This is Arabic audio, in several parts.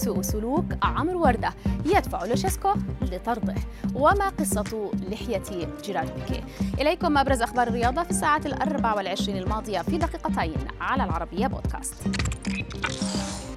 سوء سلوك عمرو وردة يدفع لوشيسكو لطرده. وما قصة لحية جيرارد إليكم أبرز أخبار الرياضة في الساعة الأربع والعشرين الماضية في دقيقتين على العربية بودكاست.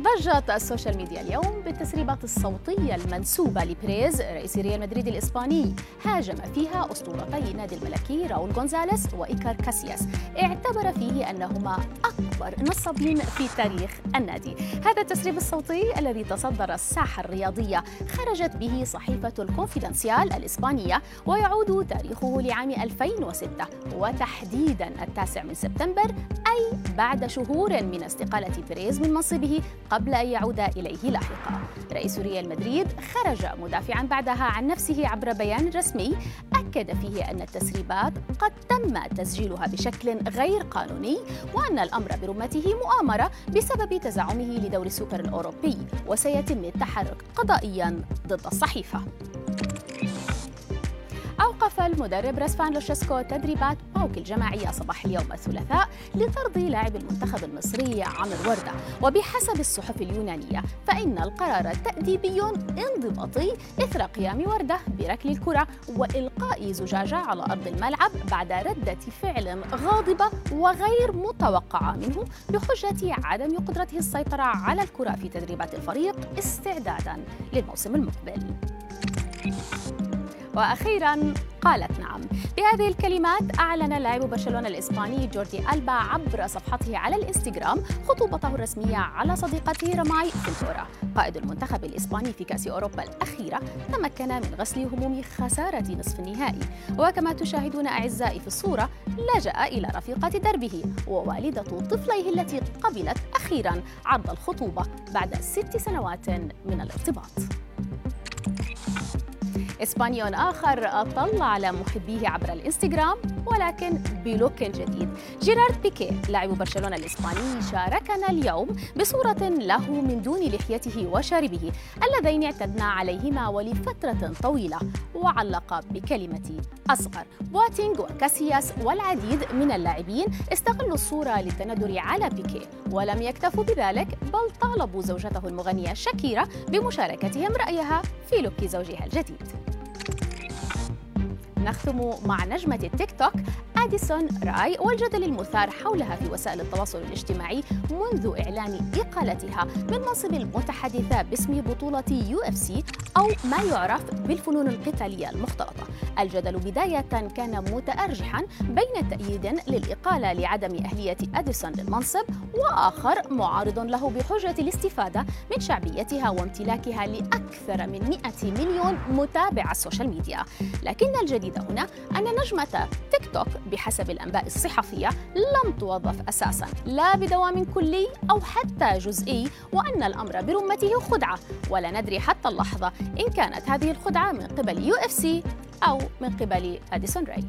ضجت ال social media اليوم بالتسريبات الصوتية المنسوبة لبيريز رئيس ريال مدريد الإسباني هاجم فيها أسطورتي نادي الملكي راول غونزاليس وإيكار كاسياس. اعتبر فيه أنهما أكبر نصابين في تاريخ النادي. هذا التسريب الصوتي الذي تصدر الساحة الرياضية خرجت به صحيفة الكونفيدنسيال الإسبانية ويعود تاريخه لعام 2006 وتحديدا التاسع من سبتمبر أي بعد شهور من استقالة بيريز من منصبه قبل أن يعود إليه لاحقا رئيس ريال مدريد خرج مدافعا بعدها عن نفسه عبر بيان رسمي أكد فيه أن التسريبات قد تم تسجيلها بشكل غير قانوني وأن الأمر برمته مؤامرة بسبب تزعمه لدور السوبر الأوروبي وسيتم التحرك قضائيا ضد الصحيفة. أوقف المدرب راسفان لوشيسكو تدريبات باوك الجماعية صباح اليوم الثلاثاء لطرد لاعب المنتخب المصري عمرو وردة. وبحسب الصحف اليونانية فإن القرار تأديبي انضباطي إثر قيام وردة بركل الكرة وإلقاء زجاجة على أرض الملعب بعد ردة فعل غاضبة وغير متوقعة منه بحجة عدم قدرته السيطرة على الكرة في تدريبات الفريق استعدادا للموسم المقبل. وأخيرا قالت نعم. بهذه الكلمات أعلن لاعب برشلونة الإسباني جوردي ألبا عبر صفحته على الإنستغرام خطوبته الرسمية على صديقته رماي فنتورا قائد المنتخب الإسباني في كأس أوروبا الأخيرة تمكن من غسل هموم خسارة نصف النهائي. وكما تشاهدون أعزائي في الصورة لجأ إلى رفيقة دربه ووالدة طفليه التي قبلت أخيرا عرض الخطوبة بعد ست سنوات من الارتباط. إسباني آخر أطل على محبيه عبر الإنستغرام ولكن بلوك جديد. جيرارد بيكي لاعب برشلونة الإسباني شاركنا اليوم بصورة له من دون لحيته وشاربه اللذين اعتدنا عليهما ولفترة طويلة. وعلق بكلمة أصغر. بواتينغ وكاسياس والعديد من اللاعبين استغلوا الصورة للتندر على بيكي ولم يكتفوا بذلك بل طالبوا زوجته المغنية شاكيرا بمشاركتهم رأيها في لوك زوجها الجديد. نختم مع نجمة التيك توك أديسون راي والجدل المثار حولها في وسائل التواصل الاجتماعي منذ إعلان إقالتها من منصب المتحدثة باسم بطولة UFC أو ما يعرف بالفنون القتالية المختلطة. الجدل بداية كان متأرجحا بين تأييد للإقالة لعدم أهلية أديسون للمنصب وآخر معارض له بحجة الاستفادة من شعبيتها وامتلاكها لأكثر من 100 مليون متابع على ال social media. لكن الجديد هنا أن نجمة تيك توك بحسب الأنباء الصحفية لم توظف أساسا لا بدوام كلي أو حتى جزئي وأن الأمر برمته خدعة. ولا ندري حتى اللحظة إن كانت هذه الخدعة من قبل UFC أو من قبل أديسون راي.